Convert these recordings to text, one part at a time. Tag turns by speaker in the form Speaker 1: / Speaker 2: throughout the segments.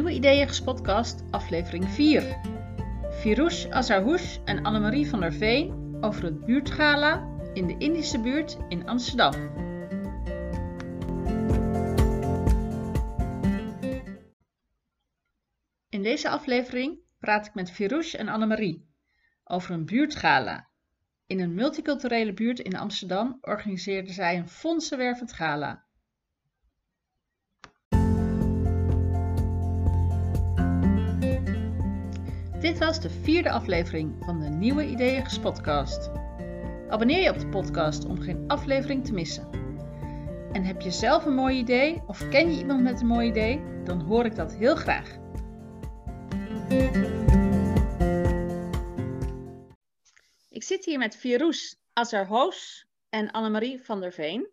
Speaker 1: Nieuwe Ideeën Podcast, aflevering 4. Firouche Azarhouche en Annemarie van der Veen over het buurtgala in de Indische buurt in Amsterdam. In deze aflevering praat ik met Firouche en Annemarie over een buurtgala. In een multiculturele buurt in Amsterdam organiseerden zij een fondsenwervend gala. Dit was de vierde aflevering van de Nieuwe Ideeën podcast. Abonneer je op de podcast om geen aflevering te missen. En heb je zelf een mooi idee of ken je iemand met een mooi idee? Dan hoor ik dat heel graag. Ik zit hier met Firouz Azarhoos en Annemarie van der Veen.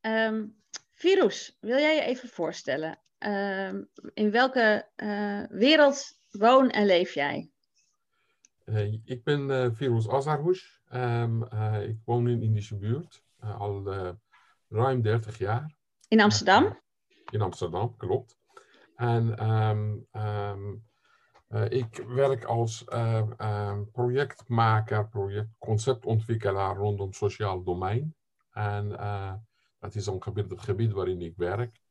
Speaker 1: Um, Firouz, wil jij je even voorstellen? Ehm, in welke uh, wereld woon en leef jij?
Speaker 2: Uh, ik ben uh, Firouz Azarhoes. Um, ik woon in Indische buurt al ruim 30 jaar.
Speaker 1: In Amsterdam?
Speaker 2: in Amsterdam, klopt. En um, uh, ik werk als projectmaker, projectconceptontwikkelaar rondom sociaal domein. En dat is ongeveer het gebied waarin ik werk.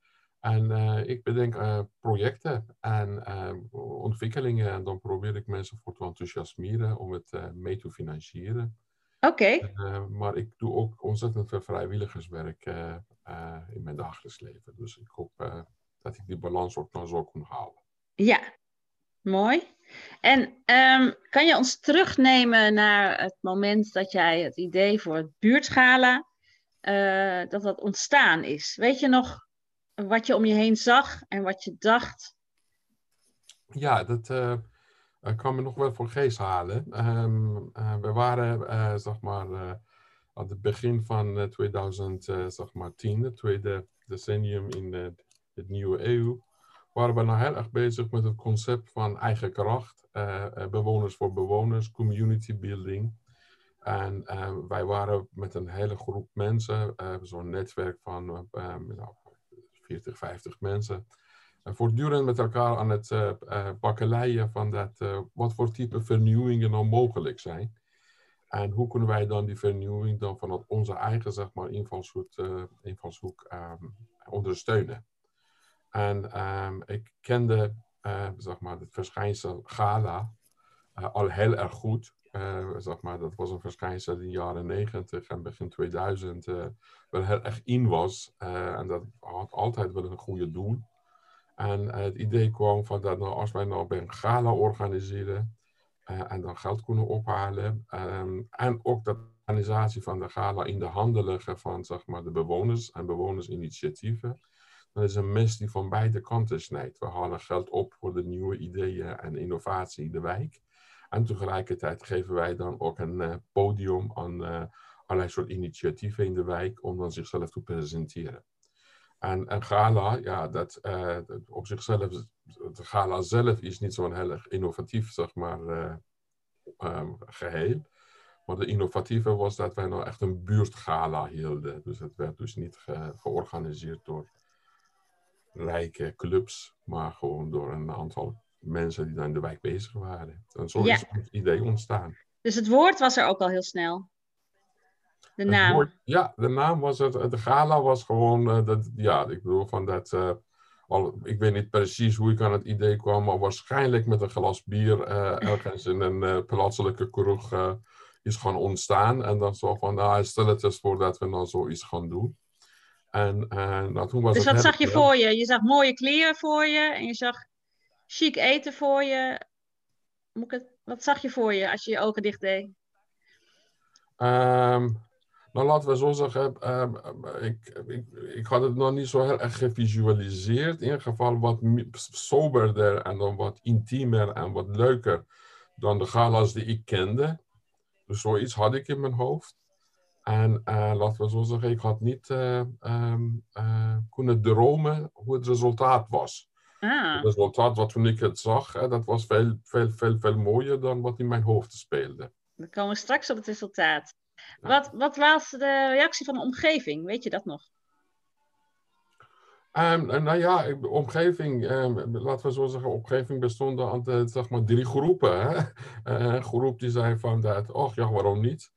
Speaker 2: En ik bedenk projecten en ontwikkelingen en dan probeer ik mensen voor te enthousiasmeren om het mee te financieren.
Speaker 1: Oké.
Speaker 2: maar ik doe ook ontzettend veel vrijwilligerswerk in mijn dagelijks leven. Dus ik hoop dat ik die balans ook nog zo kan halen.
Speaker 1: Ja, Mooi. En um, kan je ons terugnemen naar het moment dat jij het idee voor het buurtschala, dat dat ontstaan is? Weet je nog wat je om je heen zag en wat je dacht?
Speaker 2: Ja, dat uh, kan me nog wel voor geest halen. Um, uh, we waren, zeg maar, aan het begin van 2010, zeg maar, het tweede decennium in de, nieuwe eeuw waren we nou heel erg bezig met het concept van eigen kracht, bewoners voor bewoners, community building. En wij waren met een hele groep mensen, zo'n netwerk van nou, 40, 50 mensen, voortdurend met elkaar aan het bakkeleien van dat, wat voor type vernieuwingen nou mogelijk zijn. En hoe kunnen wij dan die vernieuwing dan vanuit onze eigen zeg maar, invalshoek, um, ondersteunen. En um, ik kende uh, zeg maar, het verschijnsel Gala uh, al heel erg goed. Uh, zeg maar, dat was een verschijnsel in de jaren 90 en begin 2000 wel heel erg in was. en dat had altijd wel een goede doel. En het idee kwam van dat nou, als wij nou een gala organiseren en dan geld kunnen ophalen. Um, en ook dat organisatie van de gala in de handen leggen van zeg maar, de bewoners en bewonersinitiatieven dat is een mes die van beide kanten snijdt. We halen geld op voor de nieuwe ideeën en innovatie in de wijk. En tegelijkertijd geven wij dan ook een uh, podium aan uh, allerlei soort initiatieven in de wijk om dan zichzelf te presenteren. En een gala, ja, dat, dat op zichzelf, de gala zelf is niet zo'n heel innovatief, zeg maar, um, geheel. Maar de innovatieve was dat wij nou echt een buurtgala hielden. Dus het werd dus niet ge georganiseerd door rijke clubs, maar gewoon door een aantal mensen die daar in de wijk bezig waren. En zo is het idee ontstaan.
Speaker 1: Dus het woord was er ook al heel snel? De naam? Woord,
Speaker 2: ja, de naam was het. De gala was gewoon, uh, dat, ja, ik bedoel van dat, uh, al, ik weet niet precies hoe ik aan het idee kwam, maar waarschijnlijk met een glas bier uh, ergens in een plaatselijke kroeg is gaan ontstaan. En dan zo van, nou, stel het eens voor dat we dan zoiets gaan doen. En, uh, nou, toen was
Speaker 1: dus wat zag je voor je? Je zag mooie kleren voor je en je zag chic eten voor je. Het, wat zag je voor je als je je ogen dicht deed?
Speaker 2: Um, nou, laten we zo zeggen, um, ik, ik, ik had het nog niet zo heel erg gevisualiseerd. In ieder geval wat soberder en dan wat intiemer en wat leuker dan de galas die ik kende. Dus zoiets had ik in mijn hoofd. En uh, laten we zo zeggen, ik had niet uh, um, uh, kunnen dromen hoe het resultaat was. Ah. Het resultaat wat toen ik het zag, hè, dat was veel, veel, veel, veel mooier dan wat in mijn hoofd speelde.
Speaker 1: We komen straks op het resultaat. Wat, wat was de reactie van de omgeving? Weet je dat nog?
Speaker 2: Um, nou ja, de omgeving, um, laten we zo zeggen, omgeving bestond uit zeg maar drie groepen. Hè? Uh, een groep die zei van dat, oh ja, waarom niet?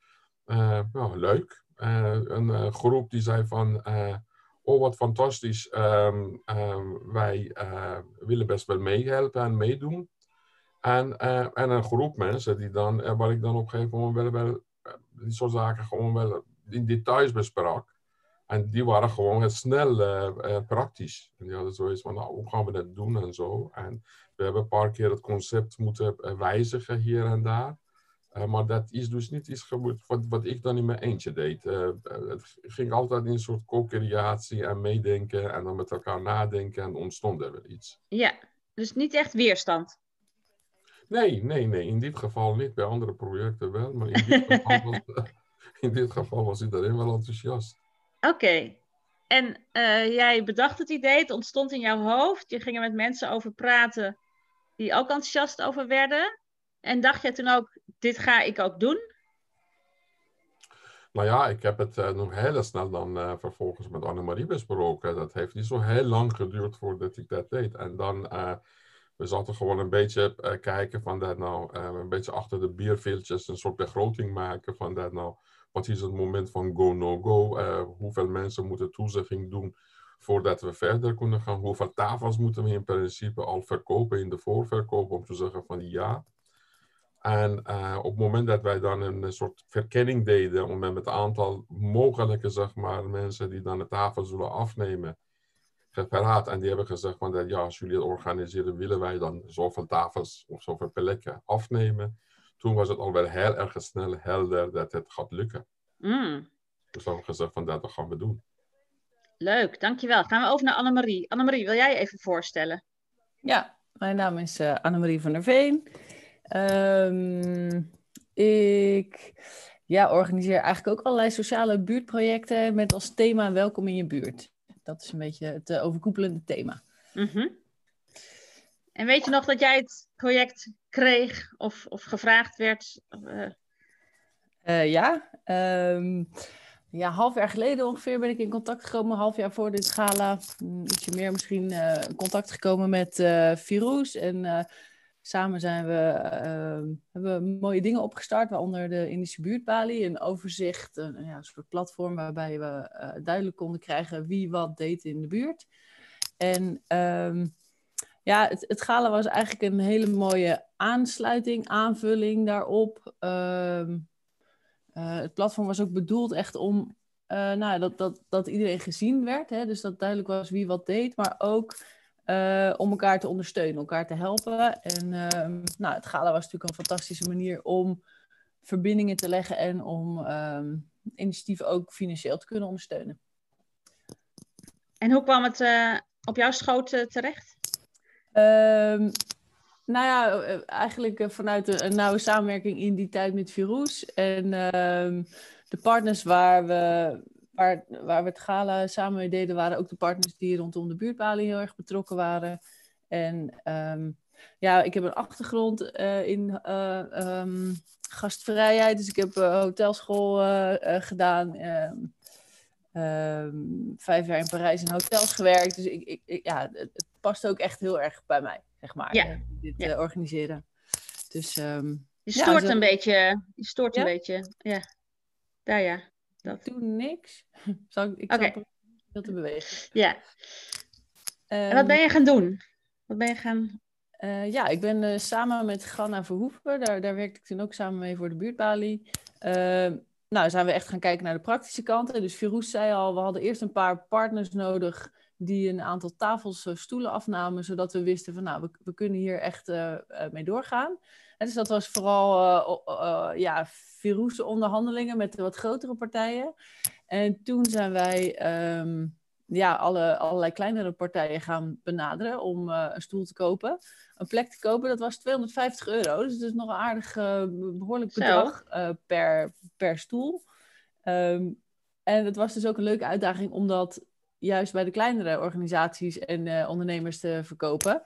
Speaker 2: Uh, nou, leuk. Uh, een groep die zei van, oh wat fantastisch, um, wij willen best wel meehelpen en meedoen. En, en een groep mensen die dan, waar ik dan op een gegeven moment wel, wel die soort zaken gewoon wel in details besprak. En die waren gewoon heel snel praktisch. En die hadden zoiets van, nou, hoe gaan we dat doen en zo. En we hebben een paar keer het concept moeten wijzigen hier en daar. Uh, maar dat is dus niet iets gebeurd wat, wat ik dan in mijn eentje deed. het ging altijd in een soort co-creatie en meedenken en dan met elkaar nadenken en ontstond er wel iets.
Speaker 1: Ja, dus niet echt weerstand.
Speaker 2: Nee, nee, nee. In dit geval niet. Bij andere projecten wel. Maar in dit geval was, in dit geval was iedereen wel enthousiast.
Speaker 1: Oké. En uh, jij bedacht het idee, het ontstond in jouw hoofd. Je ging er met mensen over praten die ook enthousiast over werden. En dacht je toen ook, dit ga ik ook doen?
Speaker 2: Nou ja, ik heb het uh, nog heel snel dan uh, vervolgens met Annemarie besproken. Dat heeft niet zo heel lang geduurd voordat ik dat deed. En dan, we zaten gewoon een beetje kijken van dat nou, een beetje achter de bierveeltjes een soort begroting maken van dat nou wat is het moment van go-no-go? Uh, hoeveel mensen moeten toezegging doen voordat we verder kunnen gaan? Hoeveel tafels moeten we in principe al verkopen in de voorverkoop om te zeggen van ja? En uh, op het moment dat wij dan een soort verkenning deden, om met het aantal mogelijke zeg maar, mensen die dan de tafel zullen afnemen, geparaat. En die hebben gezegd van dat ja, als jullie het organiseren, willen wij dan zoveel tafels of zoveel plekken afnemen toen was het al wel heel erg snel helder dat het gaat lukken. Mm. Dus we hebben gezegd van dat gaan we doen.
Speaker 1: Leuk, dankjewel. Gaan we over naar Annemarie. Annemarie, wil jij je even voorstellen?
Speaker 3: Ja, mijn naam is uh, Annemarie van der Veen. Um, ik ja, organiseer eigenlijk ook allerlei sociale buurtprojecten met als thema welkom in je buurt. Dat is een beetje het uh, overkoepelende thema. Mm -hmm.
Speaker 1: En weet je nog dat jij het project kreeg of, of gevraagd werd? Uh...
Speaker 3: Uh, ja, um, ja, half jaar geleden ongeveer ben ik in contact gekomen, half jaar voor dit gala, mm, ietsje meer misschien, uh, contact gekomen met Virus. En samen zijn we, ehm, hebben we mooie dingen opgestart, waaronder de Indische buurtbalie, een overzicht, een, ja, soort platform waarbij we duidelijk konden krijgen wie wat deed in de buurt. En um, ja, het, het gala was eigenlijk een hele mooie aansluiting, aanvulling daarop. Ehm, eh, het platform was ook bedoeld echt om uh, nou, dat, dat, dat iedereen gezien werd. Hè? Dus dat duidelijk was wie wat deed, maar ook uh, om elkaar te ondersteunen, elkaar te helpen. En ehm, nou, het gala was natuurlijk een fantastische manier om verbindingen te leggen en om um, initiatieven ook financieel te kunnen ondersteunen.
Speaker 1: En hoe kwam het op jouw schoot terecht?
Speaker 3: Um, nou ja, eh, eigenlijk eh, vanuit een, nauwe samenwerking in die tijd met Virus. En de partners waar we, waar, waar we het gala samen mee deden, waren ook de partners die rondom de buurtbalie heel erg betrokken waren. En um, ja, ik heb een achtergrond uh, in uh, um, gastvrijheid. Dus ik heb uh, hotelschool gedaan. vijf jaar in Parijs in hotels gewerkt. Dus ik, ik, ja, het, past ook echt heel erg bij mij, zeg maar. Ja. Eh, dit ja. organiseren. Dus, um,
Speaker 1: je stoort een beetje. Je stoort een beetje. Ja. Daar ja.
Speaker 3: Dat. Doe niks. Zal ik, ik okay. zal te bewegen.
Speaker 1: Ja. Um, en wat ben je gaan doen? Wat ben je gaan...
Speaker 3: Uh, ja, ik ben uh, samen met Ganna Verhoeven, daar, daar werkte ik toen ook samen mee voor de buurtbalie. Uh, nou, zijn we echt gaan kijken naar de praktische kanten. Dus Firouz zei al, we hadden eerst een paar partners nodig die een aantal tafels, uh, stoelen afnamen, zodat we wisten van nou, we, we kunnen hier echt mee doorgaan. En dus dat was vooral uh, ja, Firouzse onderhandelingen met de wat grotere partijen. En toen zijn wij um, ja, alle, allerlei kleinere partijen gaan benaderen om een stoel te kopen. Een plek te kopen, dat was 250 euro. Dus dat is nog een aardig behoorlijk bedrag per, per stoel. Um, en het was dus ook een leuke uitdaging, omdat juist bij de kleinere organisaties en ondernemers te verkopen.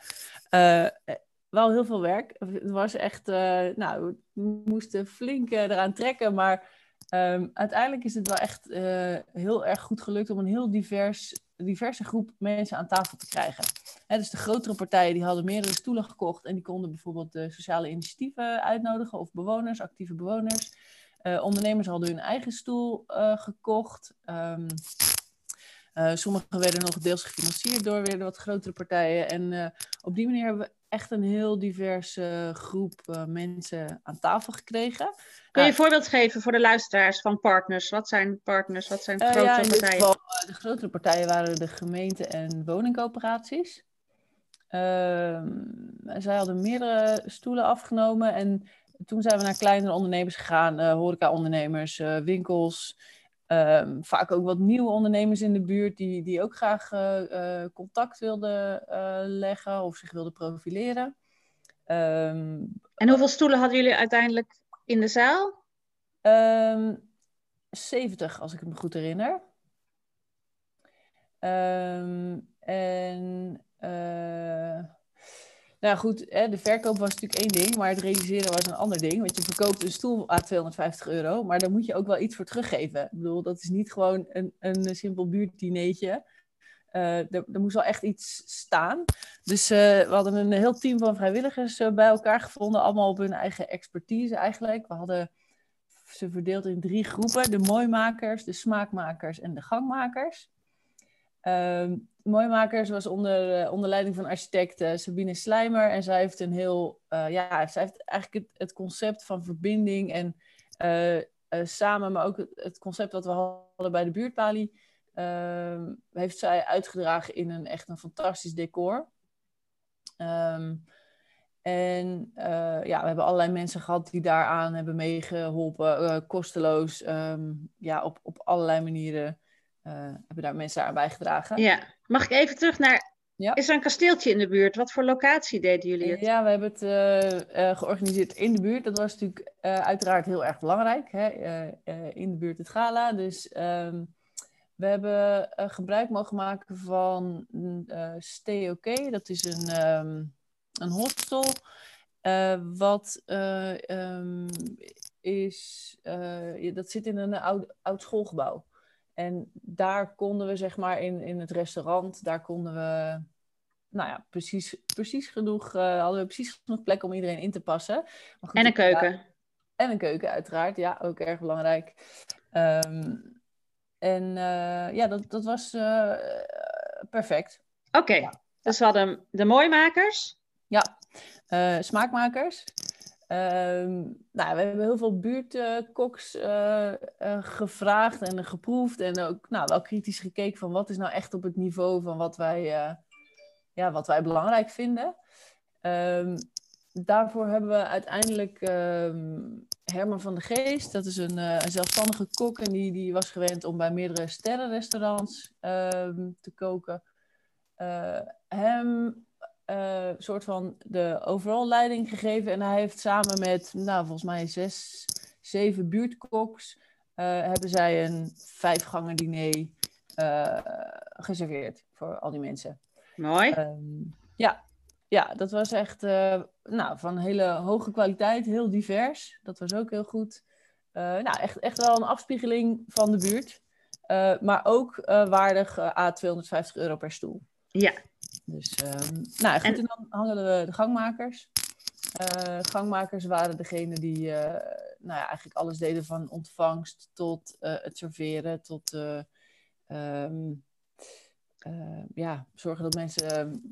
Speaker 3: Wel heel veel werk. Het was echt, uh, nou, we moesten flink eraan trekken, maar Ehm, uiteindelijk is het wel echt eh, heel erg goed gelukt om een heel divers, diverse groep mensen aan tafel te krijgen. Hè, dus de grotere partijen die hadden meerdere stoelen gekocht en die konden bijvoorbeeld sociale initiatieven uitnodigen of bewoners, actieve bewoners. Ondernemers hadden hun eigen stoel gekocht. Um, uh, sommige werden nog deels gefinancierd door weer wat grotere partijen. En op die manier hebben we echt een heel diverse groep mensen aan tafel gekregen.
Speaker 1: Kun je een voorbeeld geven voor de luisteraars van partners? Wat zijn partners? Wat zijn grotere ja, partijen?
Speaker 3: Geval, de grotere partijen waren de gemeenten en woningcoöperaties. Ehm, zij hadden meerdere stoelen afgenomen en toen zijn we naar kleinere ondernemers gegaan, horeca-ondernemers, winkels. Um, vaak ook wat nieuwe ondernemers in de buurt die, die ook graag uh, contact wilden leggen of zich wilden profileren.
Speaker 1: Um, en hoeveel stoelen hadden jullie uiteindelijk in de zaal?
Speaker 3: Um, 70, als ik me goed herinner. en nou goed, hè, de verkoop was natuurlijk één ding, maar het realiseren was een ander ding. Want je verkoopt een stoel aan 250 euro, maar daar moet je ook wel iets voor teruggeven. Ik bedoel, dat is niet gewoon een, een simpel buurtdineetje. Uh, er, moest wel echt iets staan. Dus uh, we hadden een heel team van vrijwilligers uh, bij elkaar gevonden, allemaal op hun eigen expertise eigenlijk. We hadden ze verdeeld in drie groepen: de mooimakers, de smaakmakers en de gangmakers. Ehm, Mooimakers was onder, uh, onder leiding van architect uh, Sabine Slijmer. En zij heeft een heel, uh, ja, zij heeft eigenlijk het, het concept van verbinding en samen, maar ook het, concept wat we hadden bij de buurtpalie, ehm, heeft zij uitgedragen in een echt een fantastisch decor. Um, en ja, we hebben allerlei mensen gehad die daaraan hebben meegeholpen, kosteloos, um, ja, op, op allerlei manieren. Uh, hebben daar mensen aan bijgedragen.
Speaker 1: Ja, mag ik even terug naar. Ja. Is er een kasteeltje in de buurt? Wat voor locatie deden jullie het?
Speaker 3: Ja, we hebben het uh, uh, georganiseerd in de buurt. Dat was natuurlijk uiteraard heel erg belangrijk. Hè? in de buurt het gala. Dus um, we hebben gebruik mogen maken van Stay OK. Dat is een, um, een hostel. wat um, is. dat zit in een oud, oud schoolgebouw. En daar konden we, zeg maar, in, in het restaurant, daar konden we, nou ja, precies, precies genoeg, uh, hadden we precies genoeg plek om iedereen in te passen.
Speaker 1: Goed, en een keuken.
Speaker 3: en een keuken, uiteraard. Ja, ook erg belangrijk. Um, en uh, ja, dat, dat was uh, perfect.
Speaker 1: Oké, okay. ja. dus we hadden de mooimakers.
Speaker 3: Ja, smaakmakers. Um, nou, we hebben heel veel buurtkoks uh, uh, gevraagd en geproefd. En ook nou, wel kritisch gekeken van wat is nou echt op het niveau van wat wij, uh, ja, wat wij belangrijk vinden. Um, daarvoor hebben we uiteindelijk um, Herman van de Geest. Dat is een, een, zelfstandige kok en die, die was gewend om bij meerdere sterrenrestaurants te koken. hem uh, soort van de overal leiding gegeven. En hij heeft samen met, nou, volgens mij zes, zeven buurtkoks, uh, hebben zij een vijfgangen diner uh, geserveerd voor al die mensen.
Speaker 1: Mooi. Um,
Speaker 3: ja. ja, dat was echt nou, van hele hoge kwaliteit, heel divers. Dat was ook heel goed. nou, echt, echt wel een afspiegeling van de buurt. maar ook waardig a 250 euro per stoel.
Speaker 1: Ja,
Speaker 3: dus, um, nou goed, en... dan hangen we de gangmakers. Uh, gangmakers waren degene die uh, nou ja, eigenlijk alles deden van ontvangst tot uh, het serveren, tot um, ja, zorgen dat mensen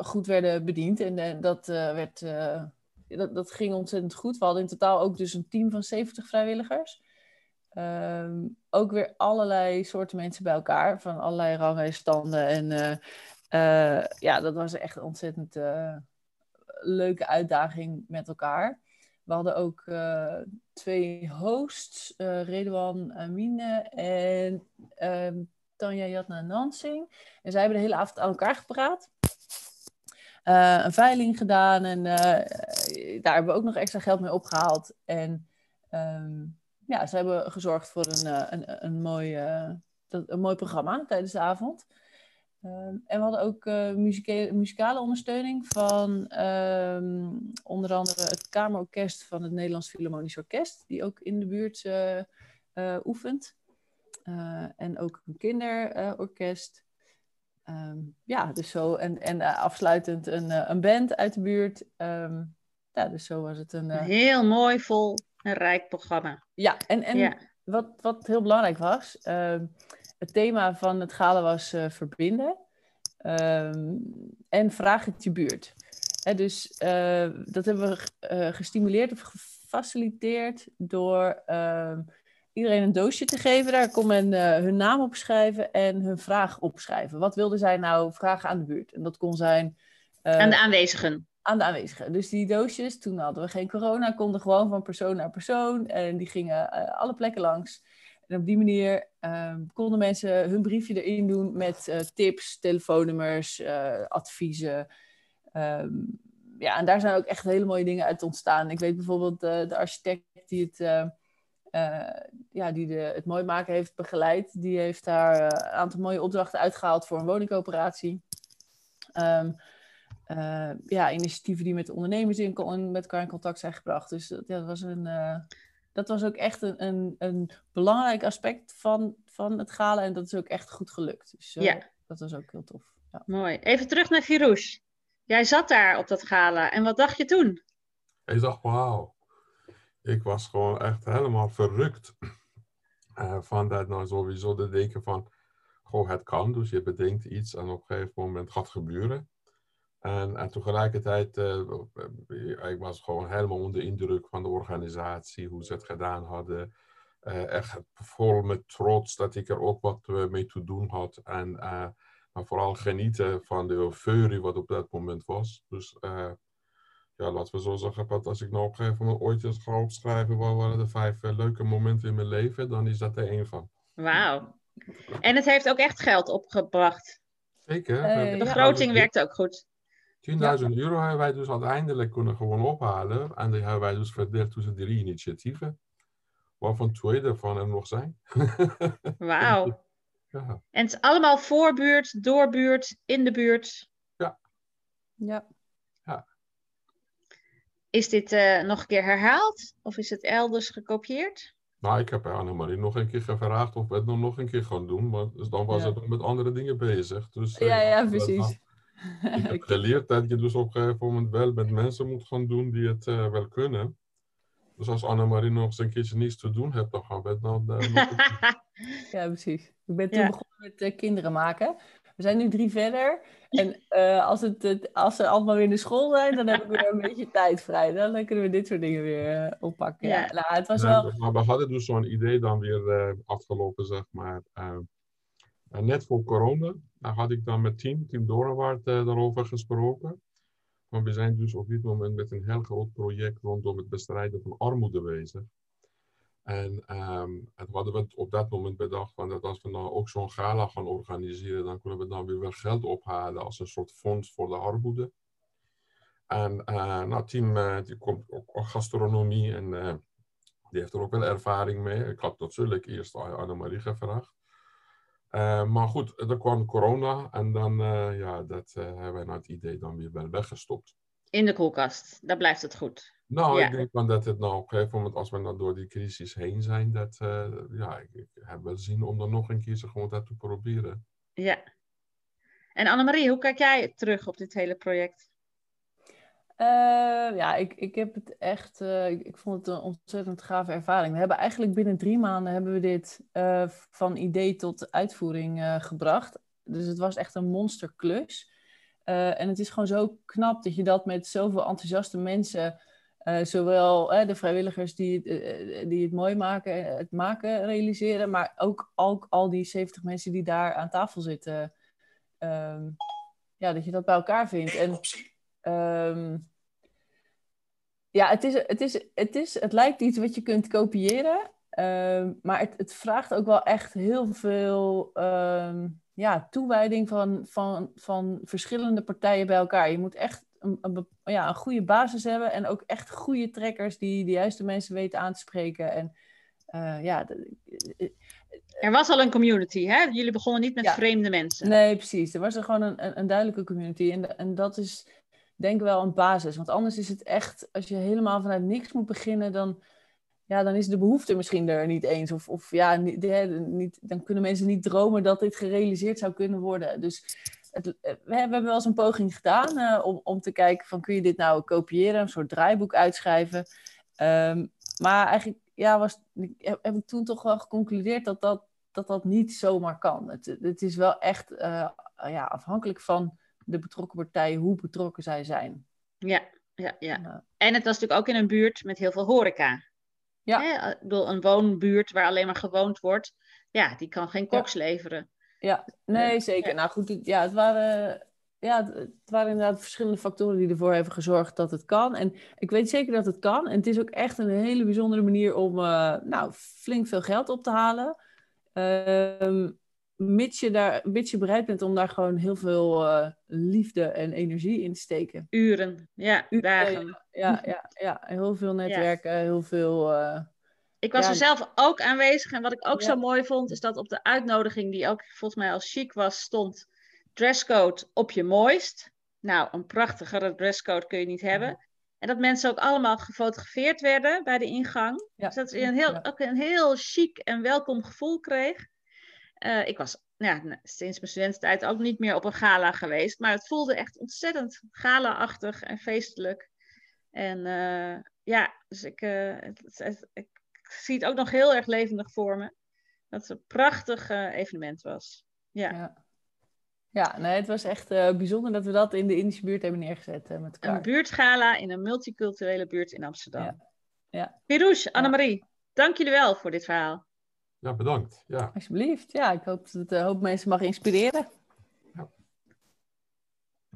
Speaker 3: goed werden bediend. En dat, werd, dat, dat ging ontzettend goed. We hadden in totaal ook dus een team van 70 vrijwilligers. Um, ook weer allerlei soorten mensen bij elkaar, van allerlei rangen en standen. En uh, ja, dat was echt een ontzettend uh, leuke uitdaging met elkaar. We hadden ook uh, twee hosts, Redouan Amine en ehm, Tanja Jatna Nansing. En zij hebben de hele avond aan elkaar gepraat. een veiling gedaan en daar hebben we ook nog extra geld mee opgehaald. En um, ja, ze hebben gezorgd voor een, een, een, mooi, een mooi programma tijdens de avond. Ehm, en we hadden ook uh, muzikale ondersteuning van ehm, onder andere het Kamerorkest van het Nederlands Philharmonisch Orkest, die ook in de buurt uh, oefent. en ook een kinderorkest. Um, ja, dus zo. En, en afsluitend een, een band uit de buurt. ja, dus zo was het een.
Speaker 1: Heel mooi, vol en rijk programma.
Speaker 3: Ja, en, en Wat, wat heel belangrijk was het thema van het gala was uh, verbinden. Um, en vraag het je buurt. Hè, dus uh, dat hebben we uh, gestimuleerd of gefaciliteerd door ehm, iedereen een doosje te geven. Daar kon men hun naam opschrijven en hun vraag opschrijven. Wat wilden zij nou vragen aan de buurt? En dat kon zijn...
Speaker 1: aan de aanwezigen.
Speaker 3: Aan de aanwezigen. Dus die doosjes, toen hadden we geen corona, konden gewoon van persoon naar persoon. En die gingen alle plekken langs. En op die manier um, konden mensen hun briefje erin doen met uh, tips, telefoonnummers, uh, adviezen. Um, ja, en daar zijn ook echt hele mooie dingen uit ontstaan. Ik weet bijvoorbeeld uh, de architect die het, ja, die de, het mooi maken heeft begeleid. Die heeft daar een aantal mooie opdrachten uitgehaald voor een woningcoöperatie. Ja, initiatieven die met ondernemers in, met elkaar in contact zijn gebracht. Dus dat was een dat was ook echt een, een, een, belangrijk aspect van, van het gala. En dat is ook echt goed gelukt. Dus uh, ja. dat was ook heel tof. Ja.
Speaker 1: Mooi. Even terug naar Firouz. Jij zat daar op dat gala. En wat dacht je toen?
Speaker 2: Ik dacht, wauw. Ik was gewoon echt helemaal verrukt. Uh, van dat nou sowieso de denken van, goh, het kan. Dus je bedenkt iets en op een gegeven moment gaat gebeuren. En, en tegelijkertijd, uh, ik was gewoon helemaal onder indruk van de organisatie, hoe ze het gedaan hadden. Uh, echt vol met trots dat ik er ook wat mee te doen had. En uh, maar vooral genieten van de euforie wat op dat moment was. Dus ja, laten we zo zeggen, dat als ik nou op een gegeven moment ooit eens ga opschrijven, wat waren de vijf leuke momenten in mijn leven, dan is dat er één van.
Speaker 1: Wauw. En het heeft ook echt geld opgebracht.
Speaker 2: Zeker.
Speaker 1: de begroting werkt ook goed.
Speaker 2: 10.000 euro hebben wij dus uiteindelijk kunnen gewoon ophalen. En die hebben wij dus verdeeld tussen drie initiatieven. Waarvan twee ervan er nog zijn.
Speaker 1: Wauw. Ja. En het is allemaal voorbuurt, doorbuurt, in de buurt.
Speaker 2: Ja.
Speaker 3: Ja.
Speaker 2: ja.
Speaker 1: Is dit uh, nog een keer herhaald? Of is het elders gekopieerd?
Speaker 2: Nou, ik heb Annemarie nog een keer gevraagd of we het nog een keer gaan doen. Maar dus dan was ja. het met andere dingen bezig. Dus,
Speaker 3: ja, ja, precies.
Speaker 2: Ik heb geleerd dat je dus op een gegeven moment wel met mensen moet gaan doen die het uh, wel kunnen. Dus als Annemarie nog eens een keertje niets te doen hebt, dan gaan we het dan... Uh,
Speaker 3: ja, precies. Ik ben toen ja. begonnen met uh, kinderen maken. We zijn nu drie verder. En als, het, als ze allemaal weer in de school zijn, dan hebben we weer een beetje tijd vrij. Dan kunnen we dit soort dingen weer oppakken. Ja. ja. Nou, het was wel...
Speaker 2: Maar we hadden dus zo'n idee dan weer afgelopen, zeg maar net voor corona had ik dan met team, Team Dorenwaard, uh, daarover gesproken. Maar we zijn dus op dit moment met een heel groot project rondom het bestrijden van armoede bezig. En um, het hadden we op dat moment bedacht van dat als we nou ook zo'n gala gaan organiseren, dan kunnen we dan weer wel geld ophalen als een soort fonds voor de armoede. En uh, team uh, die komt ook gastronomie en die heeft er ook wel ervaring mee. Ik had natuurlijk eerst Annemarie gevraagd. Uh, maar goed, er kwam corona en dan uh, ja, dat, uh, hebben wij nou het idee dan weer wel weggestopt.
Speaker 1: In de koelkast, daar blijft het goed.
Speaker 2: Nou, ja. ik denk dan dat het nou op een gegeven moment, als we nou door die crisis heen zijn, dat ja, ik, ik, heb wel zin om dan nog een keer gewoon dat te proberen.
Speaker 1: Ja. En Annemarie, hoe kijk jij terug op dit hele project?
Speaker 3: Uh, ja, ik, ik heb het echt, uh, ik, vond het een ontzettend gave ervaring. We hebben eigenlijk binnen drie maanden hebben we dit uh, van idee tot uitvoering gebracht. Dus het was echt een monsterklus. en het is gewoon zo knap dat je dat met zoveel enthousiaste mensen, zowel de vrijwilligers die, die het mooi maken, het maken realiseren, maar ook, ook al die 70 mensen die daar aan tafel zitten, ehm, ja, dat je dat bij elkaar vindt. En Um, ja, het, is, het, is, het, is, het lijkt iets wat je kunt kopiëren. Um, maar het, het, vraagt ook wel echt heel veel um, ja, toewijding van, van, van verschillende partijen bij elkaar. Je moet echt een, een, ja, een goede basis hebben en ook echt goede trekkers die de juiste mensen weten aan te spreken. En uh, ja,
Speaker 1: Er was al een community, hè? Jullie begonnen niet met
Speaker 3: Ja.
Speaker 1: vreemde mensen.
Speaker 3: Nee, precies. Er was er gewoon een, een, een duidelijke community. En, en dat is denk wel een basis. Want anders is het echt, als je helemaal vanuit niks moet beginnen, dan, ja, dan is de behoefte misschien er niet eens. Of, of ja, niet, dan kunnen mensen niet dromen dat dit gerealiseerd zou kunnen worden. Dus het, we, hebben- we hebben wel eens een poging gedaan eh, om, om te kijken van kun je dit nou kopiëren, een soort draaiboek uitschrijven. Ehm, maar eigenlijk ja, was, heb, heb ik toen toch wel geconcludeerd dat dat, dat, dat niet zomaar kan. Het, het is wel echt eh, ja, afhankelijk van de betrokken partijen, hoe betrokken zij zijn.
Speaker 1: Ja, ja, ja.
Speaker 3: Ja.
Speaker 1: En het was natuurlijk ook in een buurt met heel veel horeca.
Speaker 3: Ja.
Speaker 1: Hè? Ik bedoel, een woonbuurt waar alleen maar gewoond wordt, ja, die kan geen koks leveren.
Speaker 3: Ja, nee,
Speaker 1: Ja.
Speaker 3: zeker. Nou goed, het- ja, het waren, ja, het, waren inderdaad verschillende factoren die ervoor hebben gezorgd dat het kan. En ik weet zeker dat het kan. En het is ook echt een hele bijzondere manier om eh, nou, flink veel geld op te halen. Ehm mits, je daar, mits je bereid bent om daar gewoon heel veel eh, liefde en energie in te steken.
Speaker 1: Uren, ja,
Speaker 3: Uren,
Speaker 1: dagen.
Speaker 3: Ja, ja, ja. heel veel netwerken, heel veel... eh,
Speaker 1: Ik was
Speaker 3: Ja.
Speaker 1: er zelf ook aanwezig en wat ik ook
Speaker 3: Ja.
Speaker 1: zo mooi vond, is dat op de uitnodiging, die ook volgens mij als chic was, stond dresscode op je mooist. Nou, een prachtigere dresscode kun je niet hebben. En dat mensen ook allemaal gefotografeerd werden bij de ingang. Dus dat je een heel, ook een heel chic en welkom gevoel kreeg. Eh, ik was ja, n- sinds mijn studententijd ook niet meer op een gala geweest. Maar het voelde echt ontzettend gala-achtig en feestelijk. En eh, ja, dus ik, eh, het- het- het- ik zie het ook nog heel erg levendig voor me. Dat het een prachtig evenement was. Ja.
Speaker 3: Ja. Ja, nee, het was echt bijzonder dat we dat in de Indische buurt hebben neergezet met elkaar.
Speaker 1: Een buurtgala in een multiculturele buurt in Amsterdam.
Speaker 3: Ja. Ja.
Speaker 1: Pirouche, Annemarie, dank jullie wel voor dit verhaal.
Speaker 2: Ja, bedankt. Ja.
Speaker 3: Alsjeblieft. Ja, ik hoop dat het een hoop mensen mag inspireren.